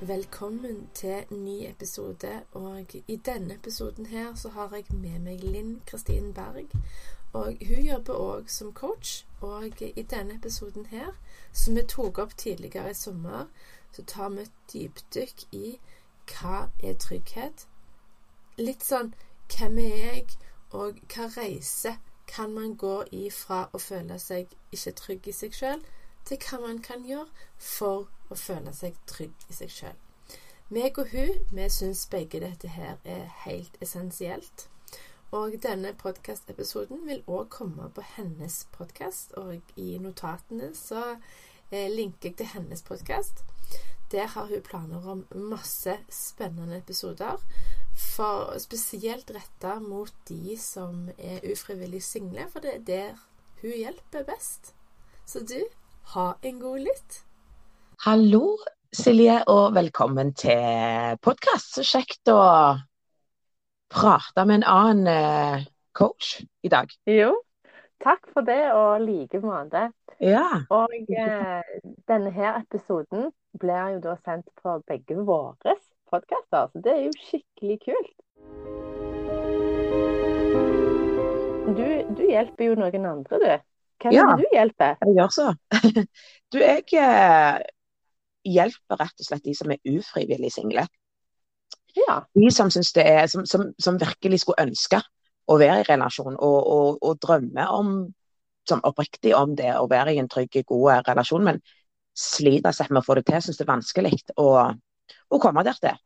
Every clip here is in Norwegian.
Velkommen til en ny episode, og i denne episoden her så har jeg med meg Linn Kristin Berg. Og hun jobber òg som coach, og i denne episoden her, som vi tok opp tidligere i sommer, så tar vi et dypdykk i hva er trygghet. Litt sånn hvem er jeg, og hva reise kan man gå i fra å føle seg ikke trygg i seg sjøl, til hva man kan gjøre for å føle seg trygg i seg sjøl. Meg og hun, vi syns begge dette her er helt essensielt. Og denne podkastepisoden vil òg komme på hennes podkast, og i notatene så eh, linker jeg til hennes podkast. Der har hun planer om masse spennende episoder, for spesielt retta mot de som er ufrivillig single, for det er der hun hjelper best. Så du, ha en god lytt. Hallo, Silje, og velkommen til podkast. Så kjekt å prate med en annen eh, coach i dag. Jo, takk for det, og like måte. Ja. Og eh, denne her episoden blir jo da sendt på begge våre podkaster, så det er jo skikkelig kult. Du, du hjelper jo noen andre, du. Hvem Ja. er det du hjelper? Jeg gjør så. Du, jeg eh, hjelper rett og slett de som er ufrivillig single. Ja. De som, er, som, som, som virkelig skulle ønske å være i relasjon, og, og, og drømme om, som oppriktig om det, å være i en trygg, god relasjon, men sliter seg med å få det til, syns det er vanskelig å, å komme der til.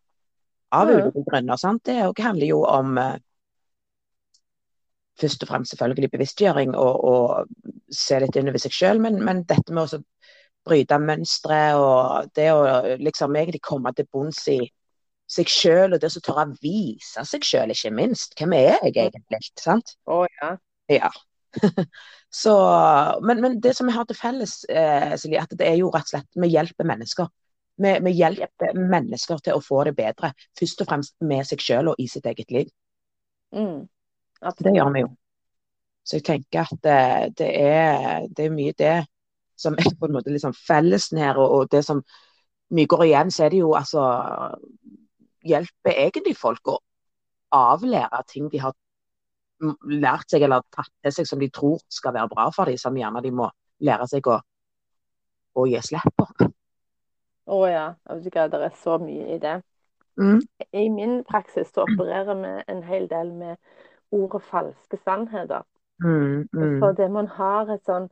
Av Mhm. ulike grunner. sant? Det handler jo om eh, først og fremst selvfølgelig bevisstgjøring og, og se litt innover seg sjøl, men, men dette med å bryte mønstre og det å liksom egentlig komme til bunns i seg sjøl, og det å tørre å vise seg sjøl, ikke minst. Hvem er jeg egentlig? sant? Å ja. Ja. Så, men, men det som vi har til felles, eh, Silje, at det er jo rett og slett vi hjelper mennesker. Vi, vi hjelper mennesker til å få det bedre, først og fremst med seg sjøl og i sitt eget liv. Mm. Det gjør vi jo. Så jeg tenker at det, det er, det er mye det som er på en måte liksom fellesen her, og, det som mye går igjen, så er det jo altså Hjelper egentlig folk å avlære ting de har lært seg eller tatt til seg som de tror skal være bra for dem, som gjerne de må lære seg å, å gi slipp på. Å ja. Vet ikke, Det er så mye i det. Mm. I min praksis så opererer vi en hel del med ordet falske sannheter. Mm, mm. For det man har et sånn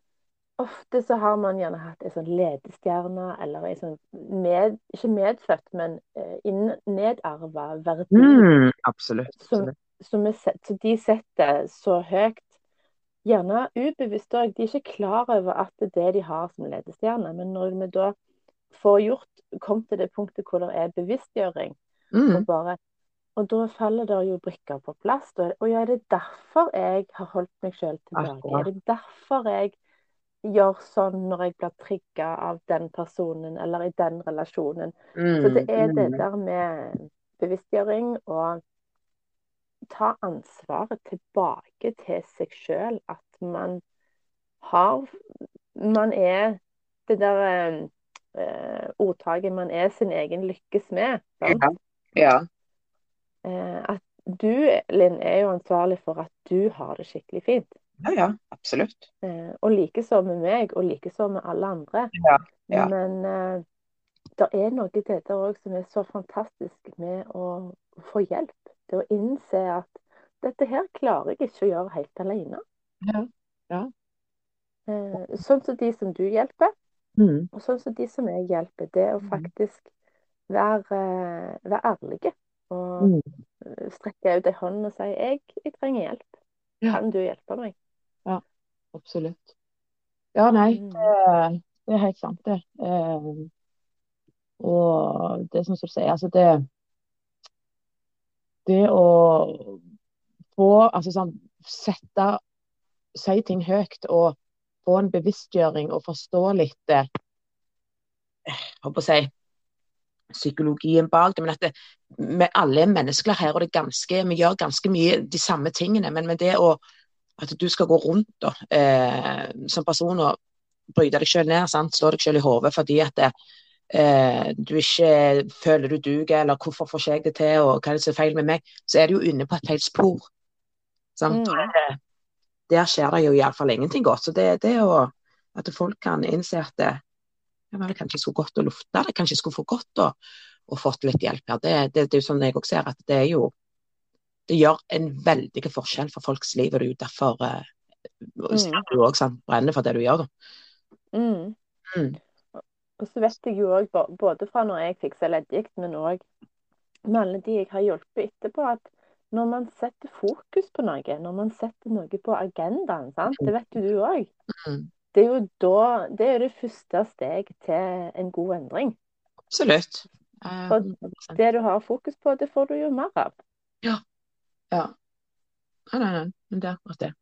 Ofte så har man gjerne hatt en sånn ledestjerne, eller en sånn med, ikke medfødt, men eh, inn- nedarva verdi. Mm, absolutt. Som- som set- så de setter så høyt. Gjerne ubevisst òg. De er ikke klar over at det er det de har som ledestjerne. Men når vi da får gjort, kom til det punktet hvor det er bevisstgjøring, Mm, og bare Og da faller det jo brikker på plass. Og ja, er det derfor jeg har holdt meg sjøl tilbake? Er det derfor jeg gjør sånn når jeg blir trigga av den personen eller i den relasjonen? Så det er det mm, der med bevisstgjøring og ta ansvaret tilbake til seg sjøl. At man har Man er det der eh, eh, ordtaket 'man er sin egen lykkes med'. Ja. Eh, at du, Linn, er jo ansvarlig for at du har det skikkelig fint. Ja, ja, absolutt. Eh, og likeså med meg, og likeså med alle andre. Ja, ja. Men eh, det er noe i dette òg som er så fantastisk med å få hjelp. Det å innse at dette her klarer jeg ikke å gjøre helt alene. Ja, ja. Eh, sånn som de som du hjelper, Mm. og sånn som de som jeg hjelper. Det å Mhm. faktisk være, være ærlige og Mm. strekke ut ei hånd og si jeg, jeg trenger hjelp. Ja. Kan du hjelpe meg? Absolutt. Ja, nei, Mm. det, det er helt sant, det. Eh, og det som du sier, altså det Det å få Altså sånn Sette Si ting høyt og få en bevisstgjøring og forstå litt eh, håper å si, psykologien bak det. Men at det, vi alle er mennesker her, og det ganske, vi gjør ganske mye de samme tingene. Men med det å at du skal gå rundt da, eh, som person og bryte deg selv ned, sant? slå deg selv i hodet fordi at det, eh, du ikke føler du duger, eller hvorfor får ikke jeg det til, og hva er det som er feil med meg, så er du jo inne på et feil spor. Sant? Mm. Det, der skjer det jo iallfall ingenting godt. Så det, det å at folk kan innse at det, ja, vel, kanskje skulle gått og lufta det, kanskje skulle få godt og, og fått litt hjelp her. Det, det, det er jo sånn jeg òg ser at det er jo Det gjør en veldig forskjell for folks liv, og det er jo derfor eh, mm. du òg brenner for det du gjør. Mm. Mm. Og så vet jeg jo òg, både fra når jeg fiksa leddgikt, men òg med alle de jeg har hjulpet etterpå, at når man setter fokus på noe, når man setter noe på agendaen, sant? det vet jo du òg, mm det er jo da Det er det første steg til en god endring. Absolutt. Um, og det du har fokus på, det får du jo mer av. Ja. Ja. Nei, nei, nei. Men det er akkurat det.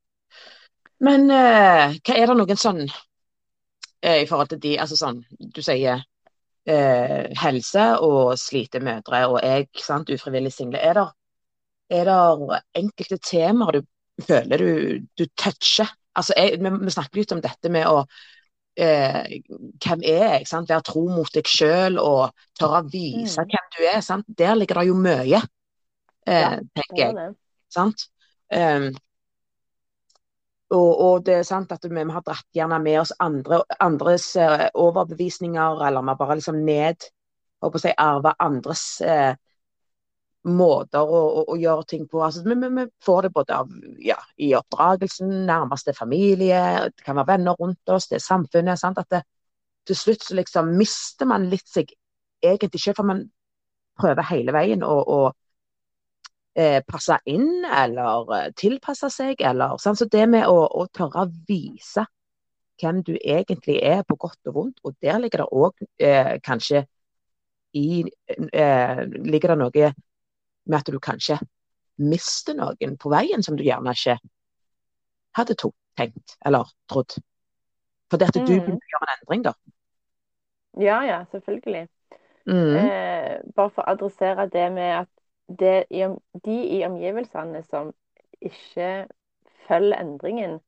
Men uh, hva er det noen sånn uh, i forhold til de Altså sånn, du sier helse og slite mødre, og jeg, sant, ufrivillig single. Er det, er det enkelte temaer du føler du, du toucher altså jeg, vi, vi, snakker litt om dette med å eh, Hvem er jeg? Sant? Være tro mot deg sjøl og tørre å vise mm. hvem du er. Sant? Der ligger det jo mye, eh, ja, tenker jeg. Sant? Um, og, og, det er sant at vi, vi har dratt gjerne med oss andre, andres uh, overbevisninger, eller vi har bare liksom ned Håper si arva andres uh, måter å, å, å, gjøre ting på. Altså, vi, vi, får det både av, ja, i oppdragelsen, nærmeste familie, det kan være venner rundt oss, det er samfunnet. Sant? At det, til slutt så liksom mister man litt seg egentlig ikke, for man prøver hele veien å eh, passe inn eller eh, tilpasse seg. Eller, sånn. Så det med å, å tørre å vise hvem du egentlig er, på godt og vondt, og der ligger det òg eh, kanskje i, eh, ligger det noe med at du kanskje mister noen på veien som du gjerne ikke hadde to, tenkt eller trodd. For det at du mm. begynner gjøre en endring, da. Ja, ja, selvfølgelig. Mm. Eh, bare for å adressere det med at det, de i omgivelsene som ikke følger endringen,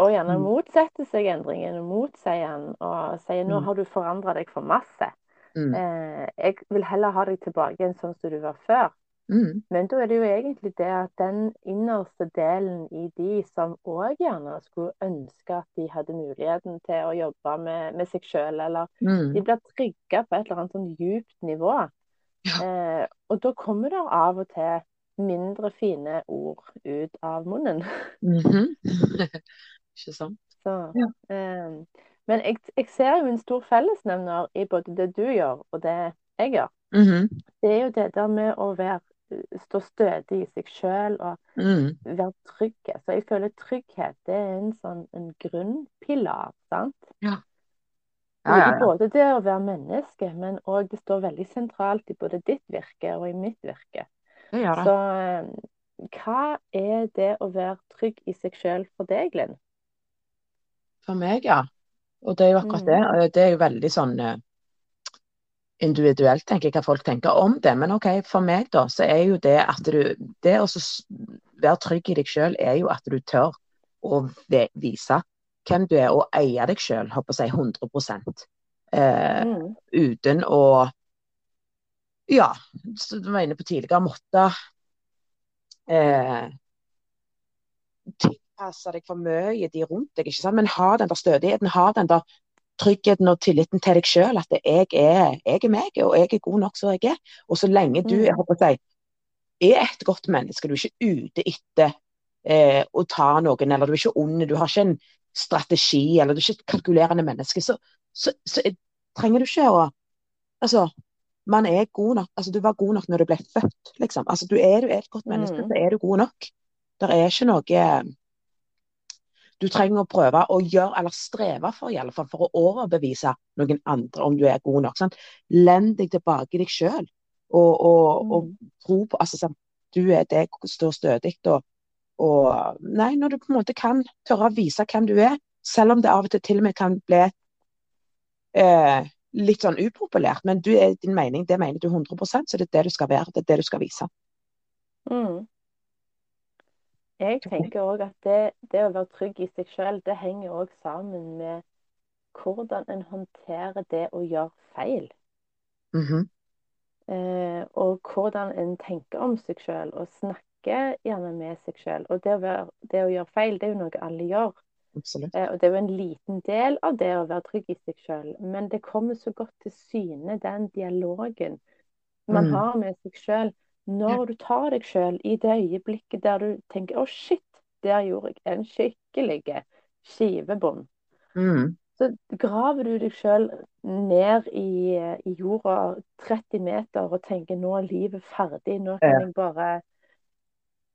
og gjerne mm. motsetter seg endringen og motsier den og sier 'nå mm. har du forandra deg for masse', Mm. Eh, jeg vil heller ha deg tilbake igjen sånn som du var før. Mm. Men da er det jo egentlig det at den innerste delen i de som òg gjerne skulle ønske at de hadde muligheten til å jobbe med, med seg sjøl, eller mm. de blir trygga på et eller annet sånn djupt nivå. Ja. Eh, og da kommer det av og til mindre fine ord ut av munnen. Mm -hmm. Ikke sant. Så, ja. eh, men jeg, jeg, ser jo en stor fellesnevner i både det du gjør, og det jeg gjør. Mm -hmm. Det er jo det der med å være, stå stødig i seg sjøl og mm. være trygg. Så jeg føler trygghet det er en sånn en grunnpilar, sant? Ja. Ja, ja, ja. Både det å være menneske, men òg det står veldig sentralt i både ditt virke og i mitt virke. Det det. Så eh, hva er det å være trygg i seg sjøl for deg, Linn? For meg, ja. Og det er jo akkurat det. Mm. Det er jo veldig sånn uh, individuelt, tenker jeg, hva folk tenker om det. Men OK, for meg da, så er jo det at du Det å være trygg i deg sjøl, er jo at du tør å vise hvem du er, og eie deg sjøl, håper jeg 100 eh, mm. Uten å Ja, som du var inne på tidligere, måtte eh, tilpasse deg for mye de rundt deg, ikke sant? men ha den der stødigheten, ha den der tryggheten og tilliten til deg sjøl. At jeg er, jeg er meg, og jeg er god nok som jeg er. Og så lenge du jeg håper jeg, er et godt menneske, du er ikke ute etter eh, å ta noen, eller du er ikke ond, du har ikke en strategi, eller du er ikke et kalkulerende menneske, så, så, så trenger du ikke å Altså, man er god nok. Altså, du var god nok når du ble født, liksom. Altså, du er, du er et godt menneske, mm. så er du god nok. Det er ikke noe du trenger å prøve å gjøre, eller streve for i alle fall, for å overbevise noen andre om du er god nok. Sant? Len deg tilbake i deg sjøl, og, og, mm. og, tro på altså, sant? Du er deg, står stødig. Og, og nei, når du på en måte kan tørre å vise hvem du er, selv om det av og til til og med kan bli eh, litt sånn upopulært, men du er din mening, det mener du 100% så det er det du skal være. Det er det du skal vise. Mm. Jeg tenker òg at det, det, å være trygg i seg sjøl, det henger òg sammen med hvordan en håndterer det å gjøre feil. Mm -hmm. eh, og hvordan en tenker om seg sjøl, og snakker gjerne med seg sjøl. Og det å, være, det å, gjøre feil, det er jo noe alle gjør. Absolutt. og det er jo en liten del av det å være trygg i seg sjøl. Men det kommer så godt til syne, den dialogen man mm. har med seg sjøl når du tar deg sjøl i det øyeblikket der du tenker 'Å, oh, shit, der gjorde jeg en skikkelig skivebom'. Mm. Så graver du deg sjøl ned i, i, jorda 30 meter og tenker 'nå er livet ferdig', nå kan jeg bare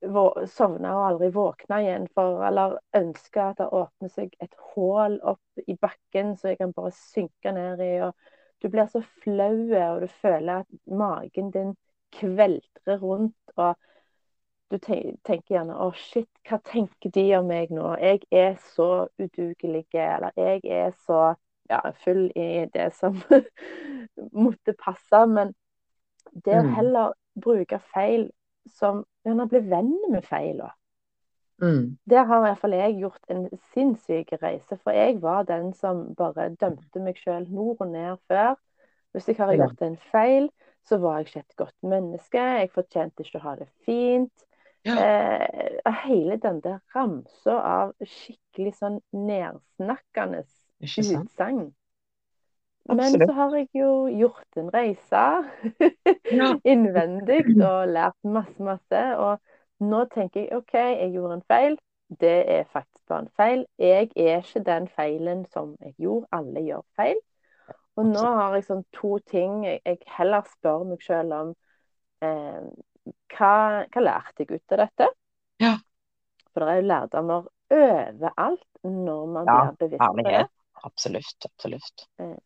sovne og aldri våkne igjen. For, eller ønske at det åpner seg et hull opp i bakken så jeg kan bare synke ned i. og Du blir så flau, og du føler at magen din kveltrer rundt. og du tenker gjerne 'Å, shit, hva tenker de om meg nå?' Jeg er så udugelig, eller jeg er så ja, full i det som måtte passe. Men det å mm. heller bruke feil som Hun har blitt venn med feila. Mm. Der har i hvert fall jeg gjort en sinnssyk reise. For jeg var den som bare dømte meg sjøl nord og ned før. Hvis jeg har gjort en feil, så var jeg ikke et godt menneske. Jeg fortjente ikke å ha det fint. Ja. Eh, hele den der ramsa av skikkelig sånn nedsnakkende utsagn. Men så har jeg jo gjort en reise ja. innvendig og lært masse, masse. Og nå tenker jeg OK, jeg gjorde en feil. Det er faktisk bare en feil. Jeg er ikke den feilen som jeg gjorde. Alle gjør feil. Og nå har jeg sånn to ting jeg heller spør meg sjøl om. Eh, hva, hva, lærte jeg ut av dette? Ja. For det er jo lærdommer overalt når man ja, blir bevisst på det. Absolutt. Absolutt. Eh,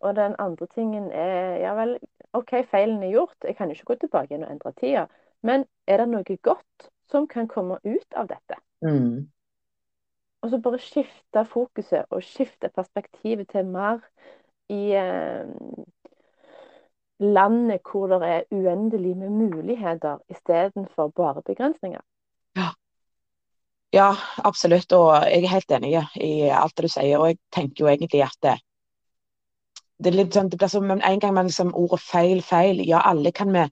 og den andre tingen er ja vel, OK, feilen er gjort. Jeg kan jo ikke gå tilbake igjen og endre tida. Men er det noe godt som kan komme ut av dette? Mm. Og så bare skifte fokuset og skifte perspektivet til mer i eh, landet hvor det er uendelig med muligheter istedenfor bare begrensninger. Ja. ja, absolutt. Og jeg er helt enig i alt det du sier. Og jeg tenker jo egentlig at det, det, sånn, det blir som en gang man liksom ordet feil, feil. Ja, alle kan vi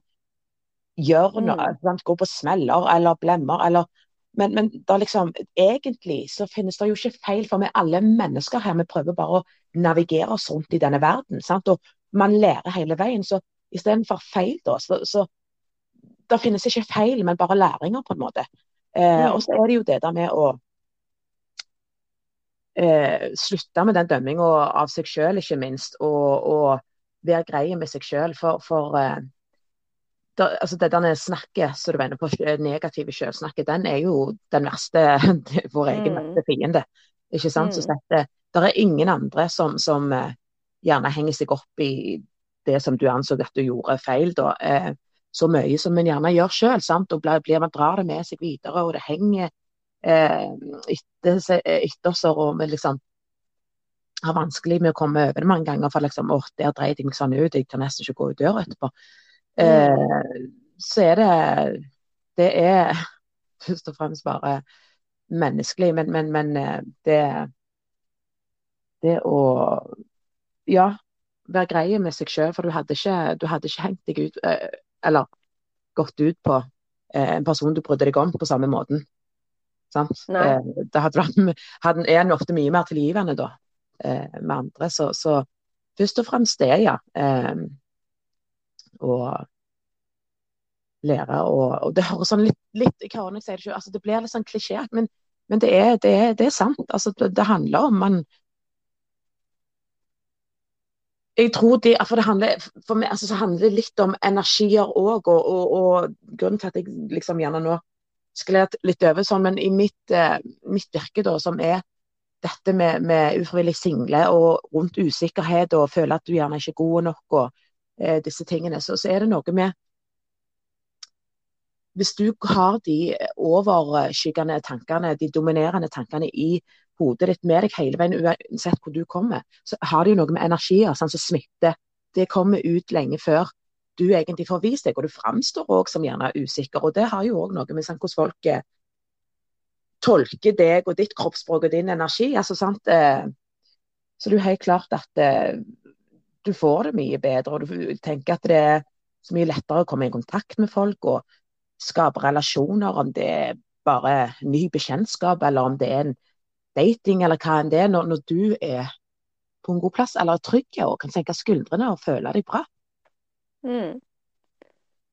gjøre noe. Mm. Gå på smeller eller blemmer eller men, men liksom, egentlig så finnes det jo ikke feil, for vi er alle mennesker her. Vi prøver bare å navigere oss rundt i denne verden. Sant? Og man lærer hele veien. Så istedenfor feil, da, så, så det finnes ikke feil, men bare læringer, på en måte. Eh, mm. Og så er det jo det der med å eh, slutte med den dømminga av seg sjøl, ikke minst. Og, og være greie med seg sjøl. For, for eh, der, altså det der snakket som du mener på, negative selvsnakket, den er jo den verste, vår egen mm. verste fiende. Ikke sant? Mm. Så det, det er ingen andre som, som uh, gjerne henger seg opp i det som du anså at du gjorde feil, da. Eh, så mye som en gjerne gjør sjøl. Og blir, blir, man drar det med seg videre, og det henger etter, etter oss. Og vi liksom har vanskelig med å komme over det mange ganger. For liksom, åh, der dreit jeg meg sånn ut, jeg kan nesten ikke gå ut døra etterpå. Eh, så er det Det er først og fremst bare menneskelig, men, men, men eh, det Det å Ja, være greie med seg sjøl, for du hadde, ikke, du hadde ikke hengt deg ut eh, Eller gått ut på en person du brydde deg om på samme måten. Sant? Det hadde vært, hadde, er en ofte mye mer tilgivende da, med andre. Så, så først og fremst det, ja og lære og, og Det høres sånn litt, litt jeg hører når jeg sier det ikke, altså det blir litt sånn klisjé, men, men det, er, det, er, det, er, sant. Altså det, det handler om man jeg tror det, for det handler, for meg altså, så handler det litt om energier òg. Og, og, og, grunnen til at jeg liksom gjerne nå sklir litt over sånn, men i mitt, eh, mitt virke, da, som er dette med, med ufrivillig single og rundt usikkerhet og føle at du gjerne ikke er god nok og eh, disse tingene, så, så, er det noe med Hvis du har de overskyggende tankene, de dominerende tankene i hodet ditt med deg hele veien, uansett hvor du kommer, så har det jo noe med energier sånn som smitter. Det kommer ut lenge før du egentlig får vist deg, og du framstår òg som gjerne usikker. Og det har jo òg noe med sånn, hvordan folk eh, tolker deg og ditt kroppsspråk og din energi. altså sant, eh, Så det er helt klart at eh, du får det mye bedre, og du tenker at det er så mye lettere å komme i kontakt med folk og skape relasjoner, om det er bare ny bekjentskap, eller om det er en dating, eller hva enn det er, når, når du er på en god plass eller er trygg og kan senke skuldrene og føle deg bra. Mm.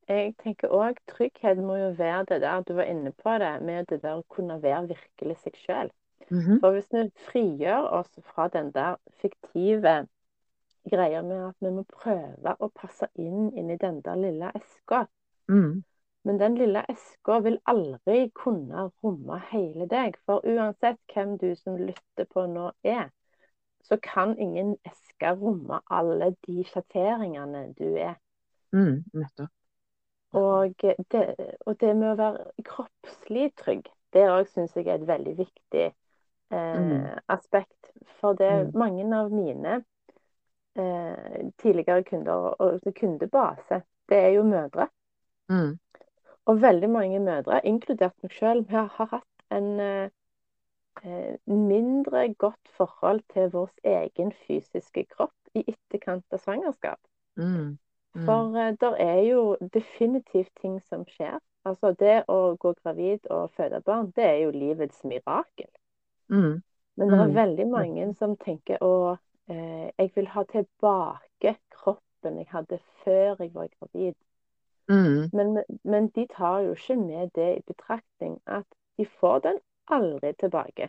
Jeg tenker òg trygghet må jo være det der du var inne på det, med det der å kunne være virkelig seg sjøl. Mm -hmm. For hvis vi frigjør oss fra den der fiktive greia med at vi må prøve å passe inn inni den der lille eska mm. Men den lille eska vil aldri kunne romme hele deg. For uansett hvem du som lytter på nå er, så kan ingen eske romme alle de sjatteringene du er. Mm, nettopp. Og det, og det, med å være kroppslig trygg, det òg syns jeg er et veldig viktig eh, mm. aspekt. For det mm. mange av mine eh, tidligere kunder, og kundebase, det er jo mødre. Mm. Og veldig mange mødre, inkludert meg sjøl, har, har hatt en eh, mindre godt forhold til vår egen fysiske kropp i etterkant av svangerskap. Mm. Mm. For uh, det er jo definitivt ting som skjer. Altså det å gå gravid og føde barn, det er jo livets mirakel. Mm. Men det er mm. veldig mange som tenker å, eh, jeg vil ha tilbake kroppen jeg hadde før jeg var gravid. Mm. Men, men, de tar jo ikke med det i betraktning at de får den aldri tilbake.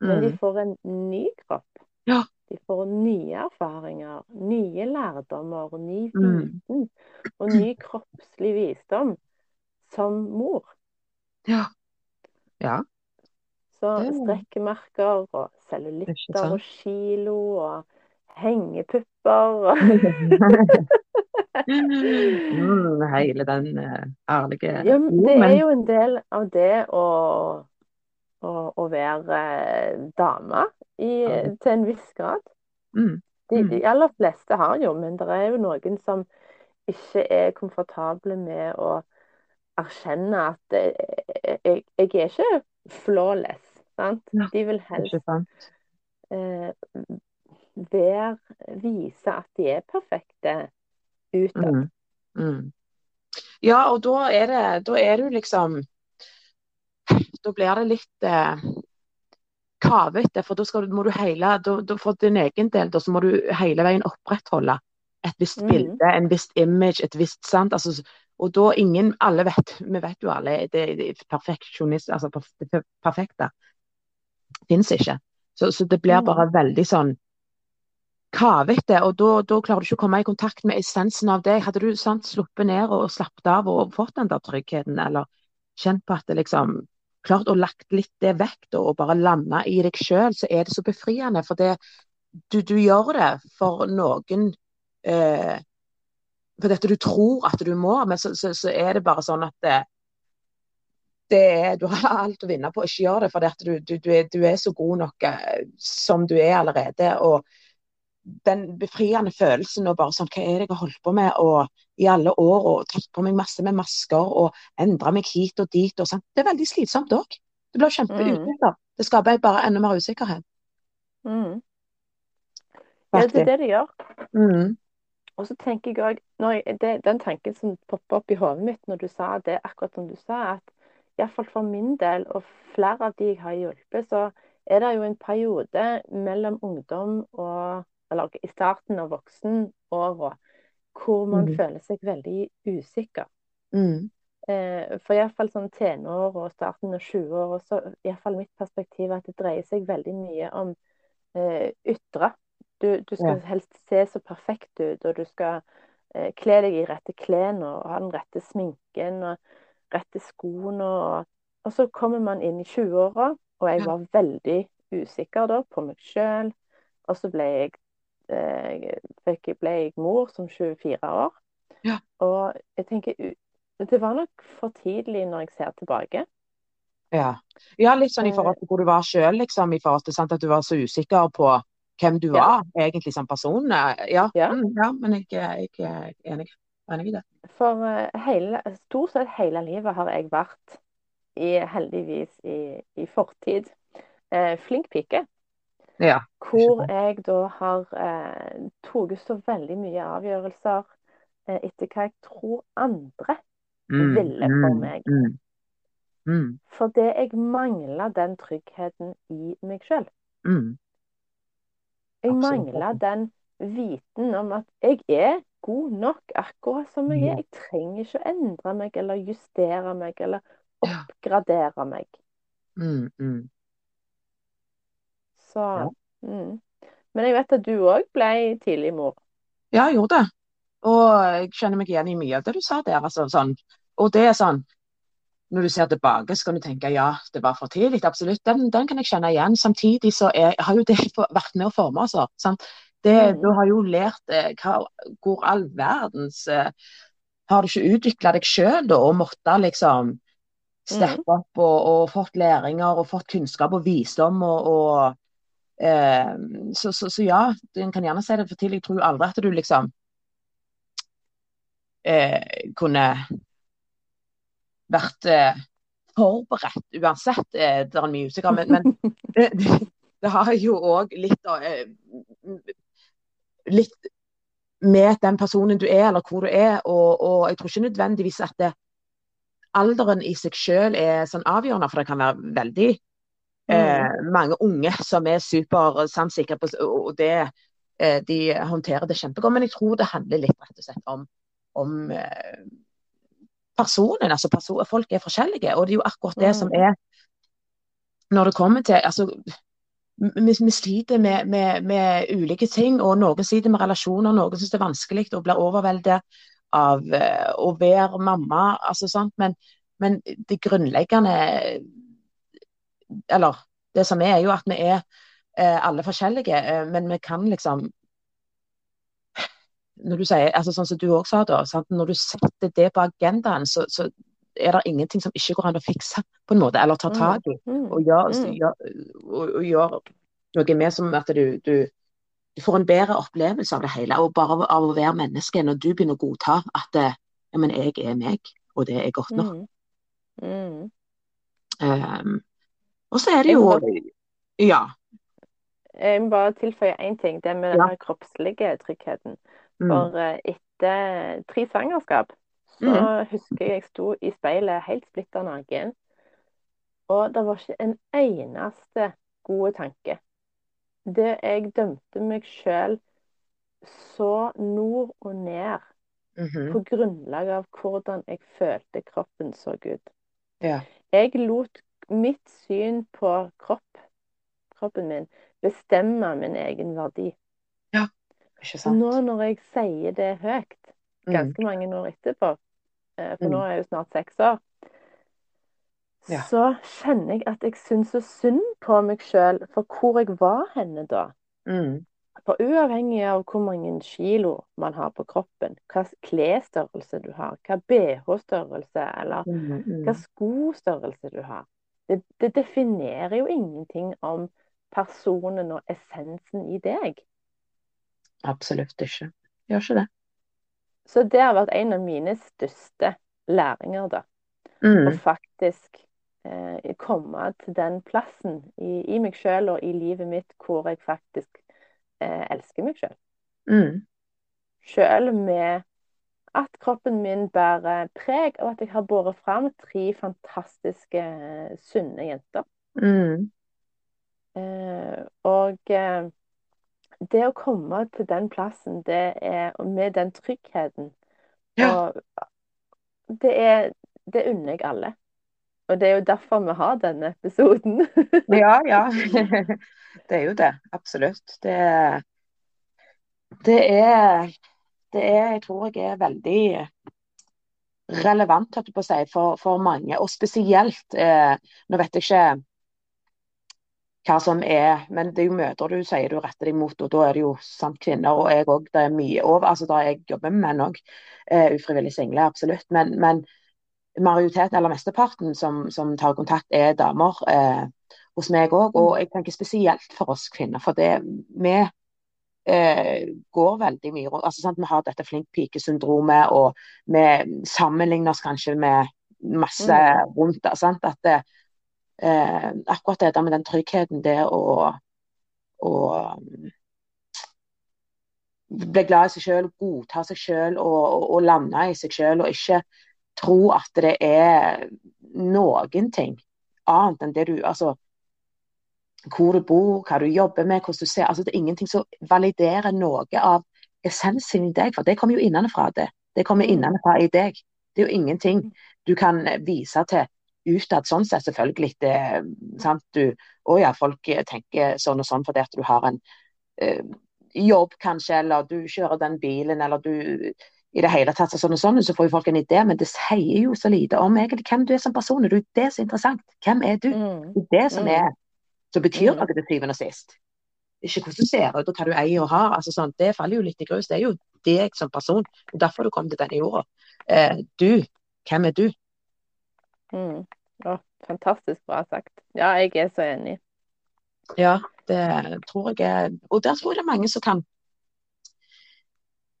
Men de mm. får en ny kropp. Ja. De får nye erfaringer, nye lærdommer, ny mm. viten og ny kroppslig visdom som mor. Ja. ja. Så strekkemerker og cellulitter og kilo og hengepupper og mm, Hele den uh, ærlige ja, Det er jo en del av det å, å, å være dame i, til en viss grad. Mm. De, mm. de, aller fleste har jo, men det er jo noen som ikke er komfortable med å erkjenne at jeg, eh, jeg, jeg er ikke flawless. Sant? Ja, de vil helst eh, være, vise at de er perfekte utad. Mm. Mm. Ja, og da er det Da er du liksom Da blir det litt eh, kavete, for da skal, må du hele, da, da for din egen del da, så må du hele veien opprettholde et visst mm. bilde, en visst image, et visst sant. Altså, og da ingen Alle vet, vi vet jo alle, det, det perfeksjonist, altså det perfekte fins ikke. Så, så, det blir bare mm. veldig sånn kavete, og da, da, klarer du ikke å komme i kontakt med essensen av det. Hadde du sant, sluppet ned og, og slappet av og fått den der tryggheten, eller kjent på at det liksom klart å lagt litt det vekk og bare landa i deg sjøl, så er det så befriende. For det, du, du, gjør det for noen eh, For dette du tror at du må, men så, så, så er det bare sånn at det, det er, du har alt å vinne på å ikke gjøre det, for du, du, du, er, du, er, så god nok eh, som du er allerede. og den befriende følelsen og bare sånn Hva er det jeg har holdt på med og, i alle år og tatt på meg masse med masker og endra meg hit og dit og sånn. Det er veldig slitsomt òg. Det blir kjempeusikker. Mm. Det skaper bare enda mer usikkerhet. Mm. Ja, det er det det gjør. Mm. Og så tenker jeg òg Den tanken som popper opp i hodet mitt når du sa det, akkurat som du sa, at iallfall for min del, og flere av de jeg har hjulpet, så er det jo en periode mellom ungdom og eller i starten av voksenåra, hvor man mm. føler seg veldig usikker. Mm. Eh, for iallfall sånn tenår og starten av 20-åra, så iallfall mitt perspektiv at det dreier seg veldig mye om eh, ytre. Du, du, skal ja. helst se så perfekt ut, og du skal eh, kle deg i rette klærne og ha den rette sminken og rette skoene og Og så kommer man inn i 20-åra, og jeg var veldig usikker da på meg sjøl. Og så ble jeg, eh, fikk, ble jeg mor som 24 år. Ja. Og jeg tenker Det var nok for tidlig når jeg ser tilbake. Ja. ja, litt sånn i Eh. forhold til hvor du var sjøl, liksom. I forhold til sant, at du var så usikker på hvem du Ja. var egentlig som person. Eh, Ja, Ja. mm, ja men jeg, jeg er enig, enig i det. For hele, stort sett hele livet har jeg vært, i, heldigvis, i, i fortid, eh, flink pike. Ja. Hvor jeg da har eh, tatt så veldig mye avgjørelser eh, etter hva jeg tror andre Mm, ville for mm, meg. Mm, mm, Fordi jeg mangla den tryggheten i meg sjøl. mm. Jeg mangla den viten om at jeg er god nok akkurat som jeg er. Jeg trenger ikke å endre meg eller justere meg eller oppgradere meg. Mm, mm. Så Ja. mm. Men jeg vet at du òg ble tidlig mor. Ja, jeg gjorde det. Og jeg kjenner meg igjen i mye av det du sa der. Altså, sånn. Og det er sånn Når du ser tilbake, så kan du tenke ja, det var for tidlig. Absolutt. Den, den kan jeg kjenne igjen. Samtidig så er, har jo det vært med å forme oss. sant? Det, Mm. Du har jo lært eh, hva, hvor all verdens eh, Har du ikke utvikla deg sjøl og måtte liksom steppe opp og, og fått læringer og fått kunnskap og visdom og, og eh, så, så, så ja, en kan gjerne si det for tidlig. Jeg tror aldri at du liksom eh, kunne vært eh, forberedt uansett. Eh, det er mye usikker, men, men det, det, det har jo òg litt å, eh, Litt med den personen du er, eller hvor du er. Og, og jeg tror ikke nødvendigvis at det, alderen i seg selv er sånn avgjørende, for det kan være veldig eh, mange unge som er supersamsikre på og det, eh, de håndterer det kjempegodt. Men jeg tror det handler litt rett og slett om, om eh, personen. altså person, Folk er forskjellige, og det er jo akkurat det som Mm. er Når det kommer til altså, vi, vi sliter med, med, med ulike ting, og noen sliter med relasjoner, noen syns det er vanskelig og blir overveldet av å være mamma. altså sant, Men, men det grunnleggende Eller det som er, er jo at vi er eh, alle forskjellige, eh, men vi kan liksom når du sier, altså Sånn som du også sa, da, sant? når du setter det på agendaen, så, så er det ingenting som ikke går an å fikse, på en måte, eller ta tak i. Mm. Og gjøre Mm. gjør, noe med som at du, du, du får en bedre opplevelse av det hele. Og bare av, av å være menneske, når du begynner å godta at eh, ja, men jeg er meg, og det er godt nok. Mm. Mm. Um, og så er det jo Ja. Jeg må bare tilføye én ting. Det med den Ja. her kroppslige tryggheten. Mm, For mm. etter tre svangerskap så Mm. husker jeg jeg sto i speilet helt splitter naken. Og det var ikke en eneste gode tanke. Det jeg dømte meg sjøl så nord og ned mhm, på grunnlag av hvordan jeg følte kroppen så ut. ja. Jeg lot mitt syn på kropp, kroppen min, bestemmer min egen verdi. Ja, Ikke sant? nå når jeg sier det høyt, Mm, ganske mange år etterpå, eh, for Mm. nå er jeg jo snart seks år, Ja. så kjenner jeg at jeg syns så synd på meg sjøl for hvor jeg var henne da. mm, For uavhengig av hvor mange kilo man har på kroppen, hva klesstørrelse du har, hva BH-størrelse eller mm, mm. hva skostørrelse du har, det, det definerer jo ingenting om personen og essensen i deg. Absolutt ikke. Gjør ikke det. Så det har vært en av mine største læringer, da. Mm, Å faktisk eh, komme til den plassen i, i meg sjøl og i livet mitt hvor jeg faktisk eh, elsker meg sjøl. mm, med at kroppen min bærer preg av at jeg har båret fram tre fantastiske, eh, sunne jenter. mm, Eh, og eh, det å komme til den plassen, det er og med den tryggheten Ja. Og det er Det unner jeg alle. Og det er jo derfor vi har denne episoden. Ja, ja. Det er jo det. Absolutt. Det, det er Det er Jeg tror jeg er veldig relevant på å si, for, for, mange. Og spesielt eh, Nå vet jeg ikke hva som er Men det er jo mødre du sier du retter deg mot, og da er det jo sant kvinner. Og jeg òg. Det er mye over. altså da Jeg jobber med menn òg. Eh, ufrivillig single, absolutt. Men, men majoriteten, eller mesteparten, som, som, tar kontakt, er damer eh, hos meg òg. Og jeg tenker spesielt for oss kvinner. For det vi eh, går veldig mye rundt. Altså, sant? Vi har dette flink pike-syndromet, og vi sammenligner oss kanskje med masse mm. rundt det. Sant? At det, eh, akkurat det der med den tryggheten, det å, å bli glad i seg selv, godta seg selv og, og, og lande i seg selv, og ikke tro at det er noen ting annet enn det du altså hvor du bor, hva du jobber med, hvordan du ser. Altså, det er ingenting som validerer noe av essensen i deg, for det kommer jo innenfra det. Det kommer mm. innenfra i deg. Det er jo ingenting du kan vise til utad, sånn sett selvfølgelig. Det, sant? Du, å ja, folk tenker sånn og sånn fordi at du har en uh, jobb, kanskje, eller du kjører den bilen, eller du i det hele tatt sånn og sånn, så får jo folk en idé, men det sier jo så lite om egentlig hvem du er som person. Det er jo det som er interessant. Hvem er du? Mm. Det er det som mm. er som betyr Mm. noe til syvende og sist. Ikke hvordan du ser ut og hva du eier og har. altså sånn, Det faller jo litt i grus. Det er jo deg som person. Det er derfor du kom til denne jorda. Eh, du, hvem er du? Mm. Oh, fantastisk bra sagt. Ja, jeg er så enig. Ja, det tror jeg Og der tror jeg det er mange som kan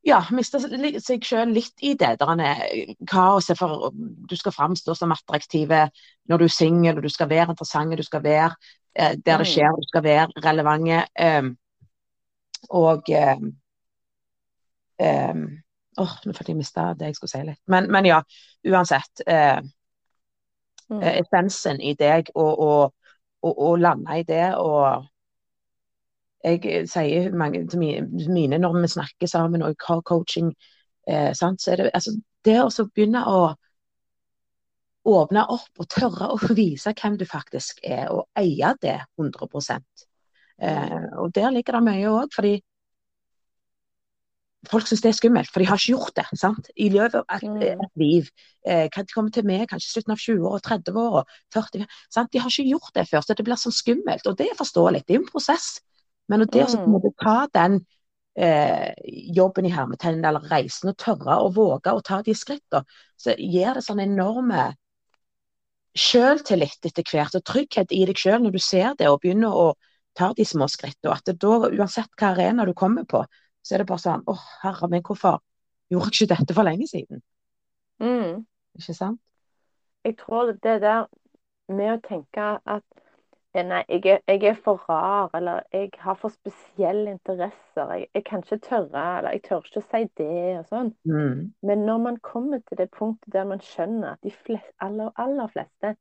ja, miste seg selv litt i det der er kaoset. For du skal framstå som attraktiv når du er singel, og du skal være interessant, du skal være eh, der det skjer, du skal være relevante. Eh, og eh, eh, Åh, nå følte jeg mista det jeg skulle si litt. Men, men ja, uansett. Eh, Mm. eh, essensen i deg, og, og, og, og lande i det. og jeg sier mange, til mine når vi snakker sammen og har coaching, eh, sant, så er det altså, det å begynne å åpne opp og tørre å vise hvem du faktisk er, og eie det 100 eh, Og der ligger det mye òg, fordi folk syns det er skummelt, for de har ikke gjort det sant? i løpet av et, Mm. et liv. Eh, kan de komme til meg kanskje slutten av 20-åra, 30 år, 40 sant? De har ikke gjort det før, så det blir sånn skummelt. Og det er forståelig, det er en prosess. Men det å Mm. ta den eh, jobben i hermetegn, eller reisen, og tørre å våge å ta de skrittene, så gir det sånn enorme selvtillit etter hvert, og trygghet i deg sjøl når du ser det og begynner å ta de små skrittene. At det da, uansett hva arena du kommer på, så er det bare sånn Å, herre min, hvorfor gjorde jeg ikke dette for lenge siden? Mm. Ikke sant? Jeg tror det der med å tenke at eh, Nei, jeg er, jeg er for rar, eller jeg har for spesielle interesser. Jeg, jeg kan ikke tørre, eller jeg tør ikke å si det, og sånn. Mm. Men når man kommer til det punktet der man skjønner at de flest, aller, aller fleste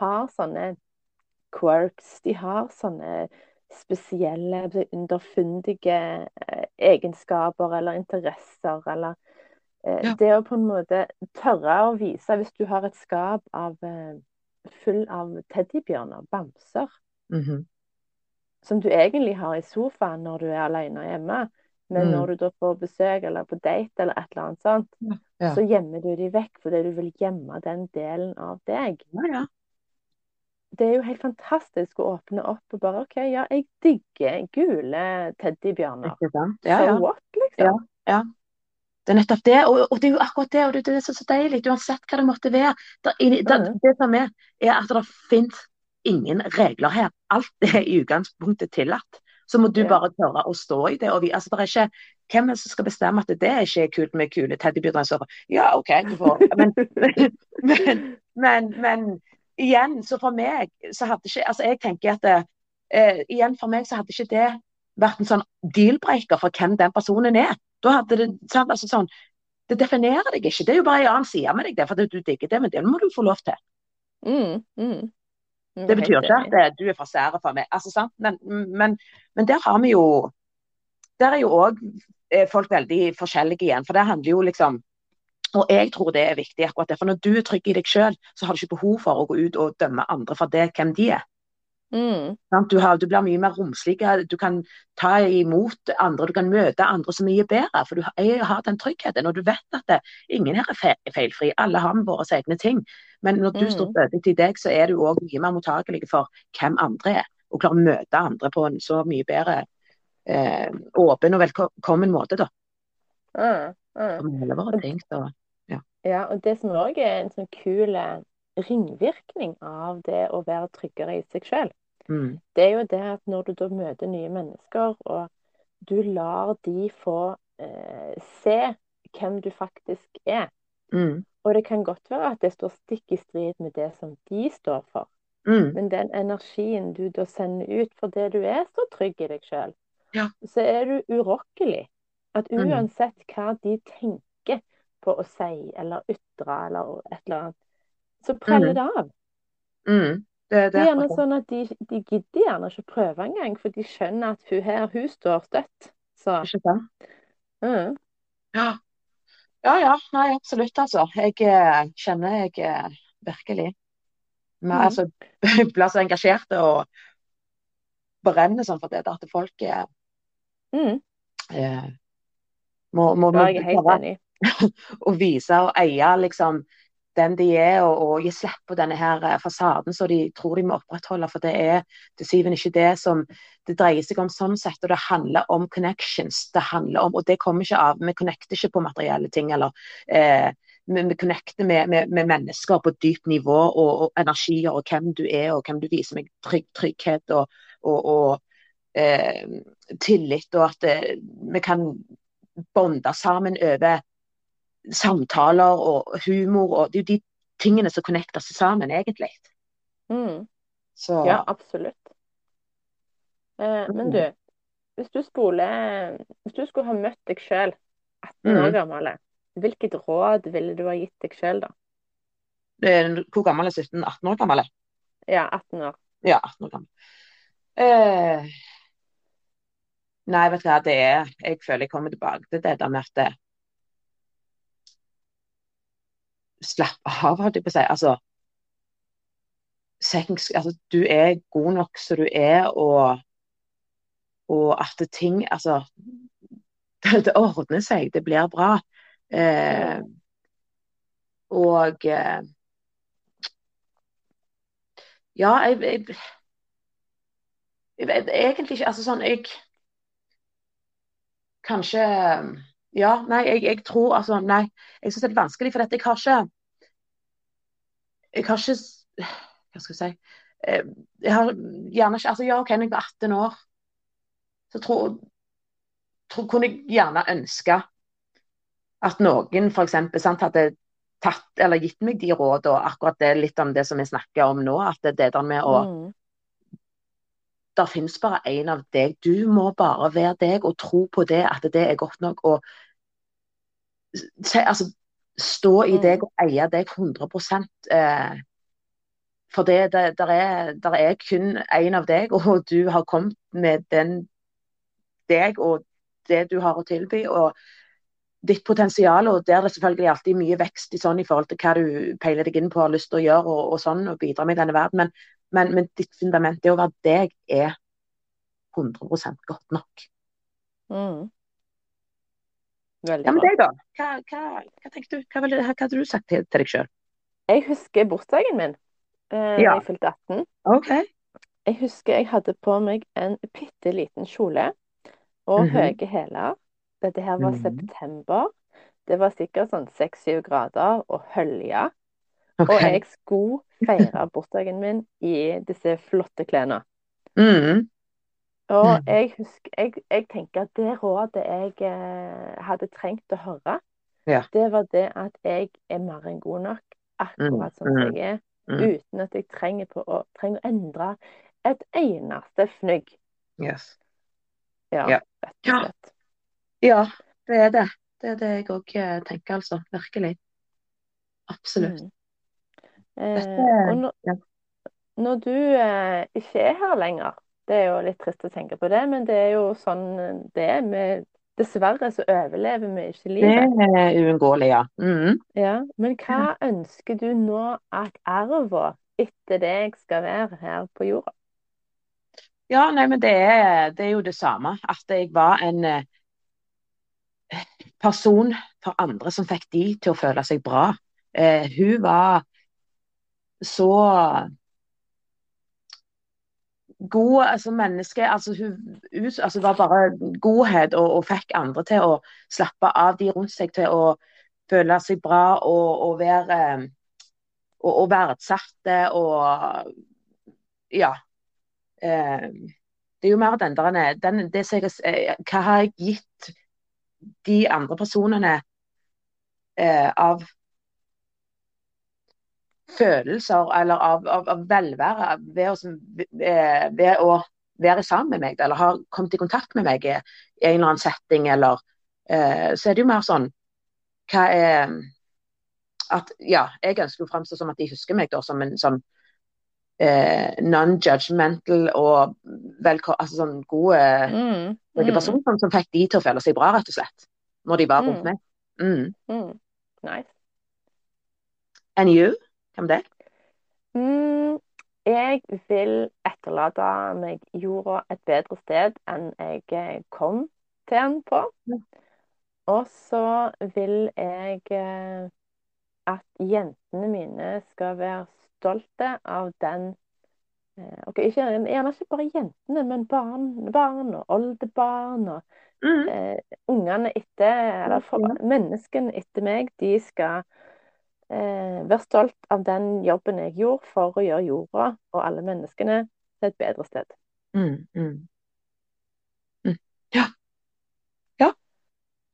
har sånne quirks, de har sånne spesielle, underfundige eh, egenskaper eller interesser, eller eh, Ja. Det å på en måte tørre å vise Hvis du har et skap av, eh, full av teddybjørner, bamser, Mhm. som du egentlig har i sofaen når du er alene hjemme, men Mm. når du da får besøk eller på date eller et eller annet sånt, Ja. så gjemmer du de vekk fordi du vil gjemme den delen av deg. Ja, ja. Det er jo helt fantastisk å åpne opp og bare OK, ja, jeg digger gule teddybjørner. Ikke sant? Ja, So ja. what, liksom? Det er nettopp det, og, og det er jo akkurat det, og det, det er så, så deilig, uansett hva det måtte være. Det, i, der, det som er, er at det finnes ingen regler her. Alt er i utgangspunktet tillatt. Så må du Ja. bare tørre å stå i det. Og vi, altså, det er ikke, hvem er det som skal bestemme at det er ikke er kult med kule teddybjørner? Ja, OK, du får men, men, men, men igjen, så for meg så hadde ikke Altså, jeg tenker at det, eh, igjen for meg så hadde ikke det vært en sånn deal-breaker for hvem den personen er. Da hadde det sant, altså sånn Det definerer deg ikke. Det er jo bare en annen side med deg, det, for du digger det, men det må du få lov til. Mm, mm. Er Det betyr ikke at eh, du er for sære for meg. Altså, sant? Men, men, men der har vi jo Der er jo òg folk veldig forskjellige igjen. For det handler jo liksom Og jeg tror det er viktig, akkurat det. For når du er trygg i deg sjøl, så har du ikke behov for å gå ut og dømme andre for det, hvem de er. Mm. Du, har, du blir mye mer romslig. Du kan ta imot andre, du kan møte andre så mye bedre. For du har, har den tryggheten. Og du vet at det, ingen her er fe- feilfri. Alle har med våre egne ting. Men når du Mm. står stødig til deg, så er du òg mye mer mottakelig for hvem andre er. Og klarer å møte andre på en så mye bedre eh, åpen og velkommen måte, da. Mm. våre ting. Så. Ja, og det som òg er en sånn kul eh, ringvirkning av det å være tryggere i seg sjøl, Mm. det er jo det at når du da møter nye mennesker, og du lar de få eh, se hvem du faktisk er Mm. Og det kan godt være at det står stikk i strid med det som de står for, Mm. men den energien du da sender ut for det du er så trygg i deg sjøl, Ja. så er du urokkelig. At Mm. uansett hva de tenker på å si eller ytre eller et eller annet, så preller Mm. det av. Mm. Det, det Det er er gjerne sånn at de, de gidder gjerne ikke prøve engang, for de skjønner at hun her, hun står støtt. Så Ikke sant? mm. Ja. ja, ja. Nei, absolutt, altså. Jeg eh, kjenner jeg eh, virkelig Men, Mm. altså, blir så engasjert og brenner sånn for det at folk er, Mm. eh, må, må, må, må er jeg helt enig. å vise og eie liksom den de er, og, og gi slipp på denne her eh, fasaden som de tror de må opprettholde. For det er til syvende ikke det som det dreier seg om sånn sett. Og det handler om connections. Det handler om, og det kommer ikke av Vi connecter ikke på materielle ting. eller eh, vi, connecter med, med, med mennesker på dypt nivå, og, og energier, og hvem du er, og hvem du viser meg trygg, trygghet og, og eh, tillit, og at eh, vi kan bonde sammen over samtaler og humor. og Det er jo de tingene som connecter seg sammen, egentlig. Mm. Så Ja, absolutt. Eh, men Mm. du, hvis du spoler Hvis du skulle ha møtt deg sjøl 18 år Mm. gammel, hvilket råd ville du ha gitt deg sjøl da? Hvor gammel er 17? 18 år gammel? Ja, 18 år. Ja, 18 år gammel. Eh, nei, vet du hva, det er Jeg føler jeg kommer tilbake til det der med at Slapp av, holdt jeg på å si. Altså, sex, altså Du er god nok som du er, og, og at ting Altså det, det ordner seg. Det blir bra. Eh, og eh, Ja, jeg, jeg jeg egentlig ikke Altså sånn Jeg Kanskje Ja, nei, jeg, jeg tror altså Nei, jeg syns det er vanskelig, for dette, jeg har ikke Jeg har ikke Hva skal jeg si eh, Jeg har gjerne ikke Altså, ja, OK, når jeg var 18 år, så tror, tror kunne jeg gjerne ønske at noen f.eks. hadde tatt eller gitt meg de rådene, akkurat det litt om det som vi snakker om nå, at det der med å Mm. Det finnes bare én av deg. Du må bare være deg og tro på det, at det er godt nok. Og altså, stå i Mm. deg og eie deg 100 eh, For det, det der er, der er kun én av deg, og du har kommet med den deg og det du har å tilby. og ditt potensial, og der er det selvfølgelig alltid mye vekst i sånn i forhold til hva du peiler deg inn på og har lyst til å gjøre og, og sånn, og bidra med i denne verden. Men, men, men ditt fundament, det å være deg, er 100 godt nok. Mm. Veldig Ja, men deg, da? Hva, hva, hva tenkte du? Hva, hva hadde du sagt til, til deg sjøl? Jeg husker bursdagen min eh, Ja. jeg fylte 18. Okay. Jeg husker jeg hadde på meg en bitte liten kjole og Mhm. høye hæler. Dette her var Mhm. september. Det var sikkert sånn seks-syv grader og hølje. Ok. Og jeg skulle feire bursdagen min i disse flotte klærne. Mm. Og Mhm. jeg husker, jeg, jeg tenker at det rådet jeg eh, hadde trengt å høre, Ja. det var det at jeg er mer enn god nok, akkurat sånn som Mm. jeg er, Mm. uten at jeg trenger, på å, trenger å endre et eneste fnugg. Yes. Ja, Ja. rett og Ja. slett. Ja, det er det. Det er det jeg òg tenker, altså. Virkelig. Absolutt. Mm. Eh, Dette- og når, ja. når du eh, ikke er her lenger, det er jo litt trist å tenke på det, men det er jo sånn det er. Vi, dessverre så overlever vi ikke Det livet. er uunngåelig, ja. Mm. Ja, men hva ønsker du nå at arva etter deg skal være her på jorda? Ja, nei, men det er, det er jo det samme. At jeg var en eh, person for andre som fikk de til å føle seg bra. Eh, hun var så god altså menneske. Altså hun, altså var bare godhet og, og, fikk andre til å slappe av de rundt seg, til å føle seg bra og, og være og, og verdsatte og ja. Eh, det er jo mer den der den, det jeg, eh, Hva har jeg gitt de andre personene eh, av følelser eller av, av, av velvære ved å, eh, ved å, være sammen med meg, eller har kommet i kontakt med meg i, i en eller annen setting, eller eh, Så er det jo mer sånn Hva er At ja, jeg ønsker å framstå som at de husker meg da som en som eh, non-judgmental og altså sånn gode mm, mm. personer som, som, fikk de til å føle seg bra, rett og slett. Når de var rundt mm. meg. Mm. Mm. Nice. And you? Hvem det? Mm, jeg vil etterlate meg jorda et bedre sted enn jeg eh, kom til den på. Og så vil jeg eh, at jentene mine skal være stolte av den eh, okay, ikke, Gjerne ikke bare jentene, men barn, barn og oldebarn og mm. eh, ungene etter Eller for, menneskene etter meg, de skal eh, være stolt av den jobben jeg gjorde for å gjøre jorda og alle menneskene til et bedre sted. Mm, mm. mm. Ja. Ja.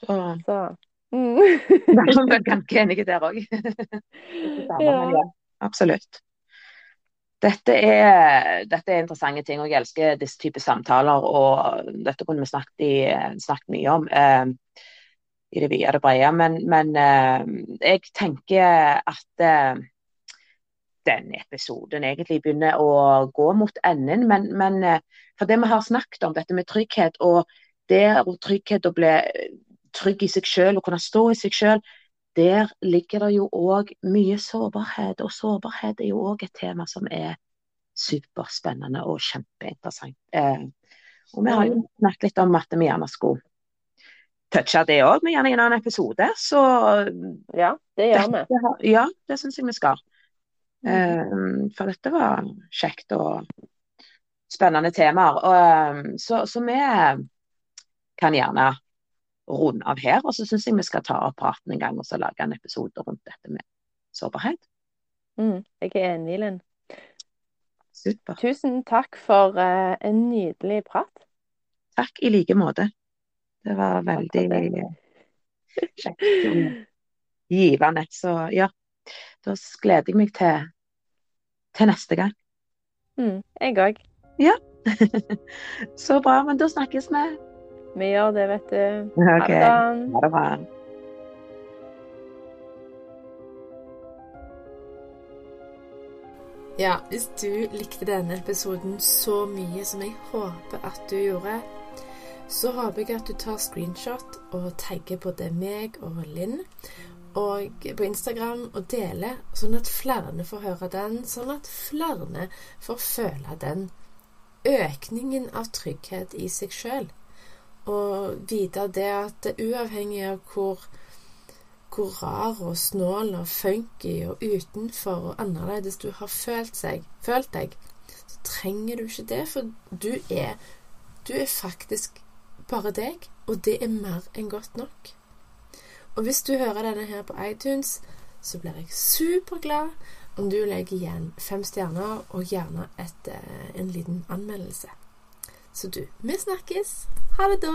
Så, Så. Mm. Vi er ganske enige der òg. ja absolutt. Dette er, dette er, interessante ting, og jeg elsker disse typer samtaler. og Dette kunne vi snakket, i, snakket mye om eh, i det vide og det brede. Men, men eh, jeg tenker at eh, denne episoden egentlig begynner å gå mot enden. Men, men eh, for det vi har snakket om, dette med trygghet, og det og trygghet å bli trygg i seg selv og kunne stå i seg selv, der ligger det jo òg mye sårbarhet. Og sårbarhet er jo òg et tema som er superspennende og kjempeinteressant. Og vi har jo mm. snakket litt om at vi gjerne skulle touche det òg, men gjerne i en annen episode. Så Ja, det gjør vi. Ja, det syns jeg vi skal. Mm. For dette var kjekt og spennende temaer. Og, eh, så, så vi kan gjerne runde av her. Og så syns jeg vi skal ta opp praten en gang og så lage en episode rundt dette med sårbarhet. Mm, jeg er enig, Linn. Super. Tusen takk for uh, en nydelig prat. Takk i like måte. Det var veldig kjekt og givende. Så ja, da gleder jeg meg til, til neste gang. Mm, jeg òg. Ja. Så bra. Men da snakkes vi. Vi gjør det, vet du. Okay. Ha det bra. Ja, hvis du likte denne episoden så mye som jeg håper at du gjorde, så håper jeg at du tar screenshot og tagger både meg og Linn og på Instagram og deler, sånn at flere får høre den, sånn at flere får føle den økningen av trygghet i seg sjøl. Og vite det at uavhengig av hvor, hvor rar og snål og funky og utenfor og annerledes du har følt, seg, følt deg, så trenger du ikke det, for du er, du er faktisk bare deg, og det er mer enn godt nok. Og hvis du hører denne her på iTunes, så blir jeg superglad om du legger igjen fem stjerner og gjerne et, eh, en liten anmeldelse. Så du, vi snakkes. Ha det da.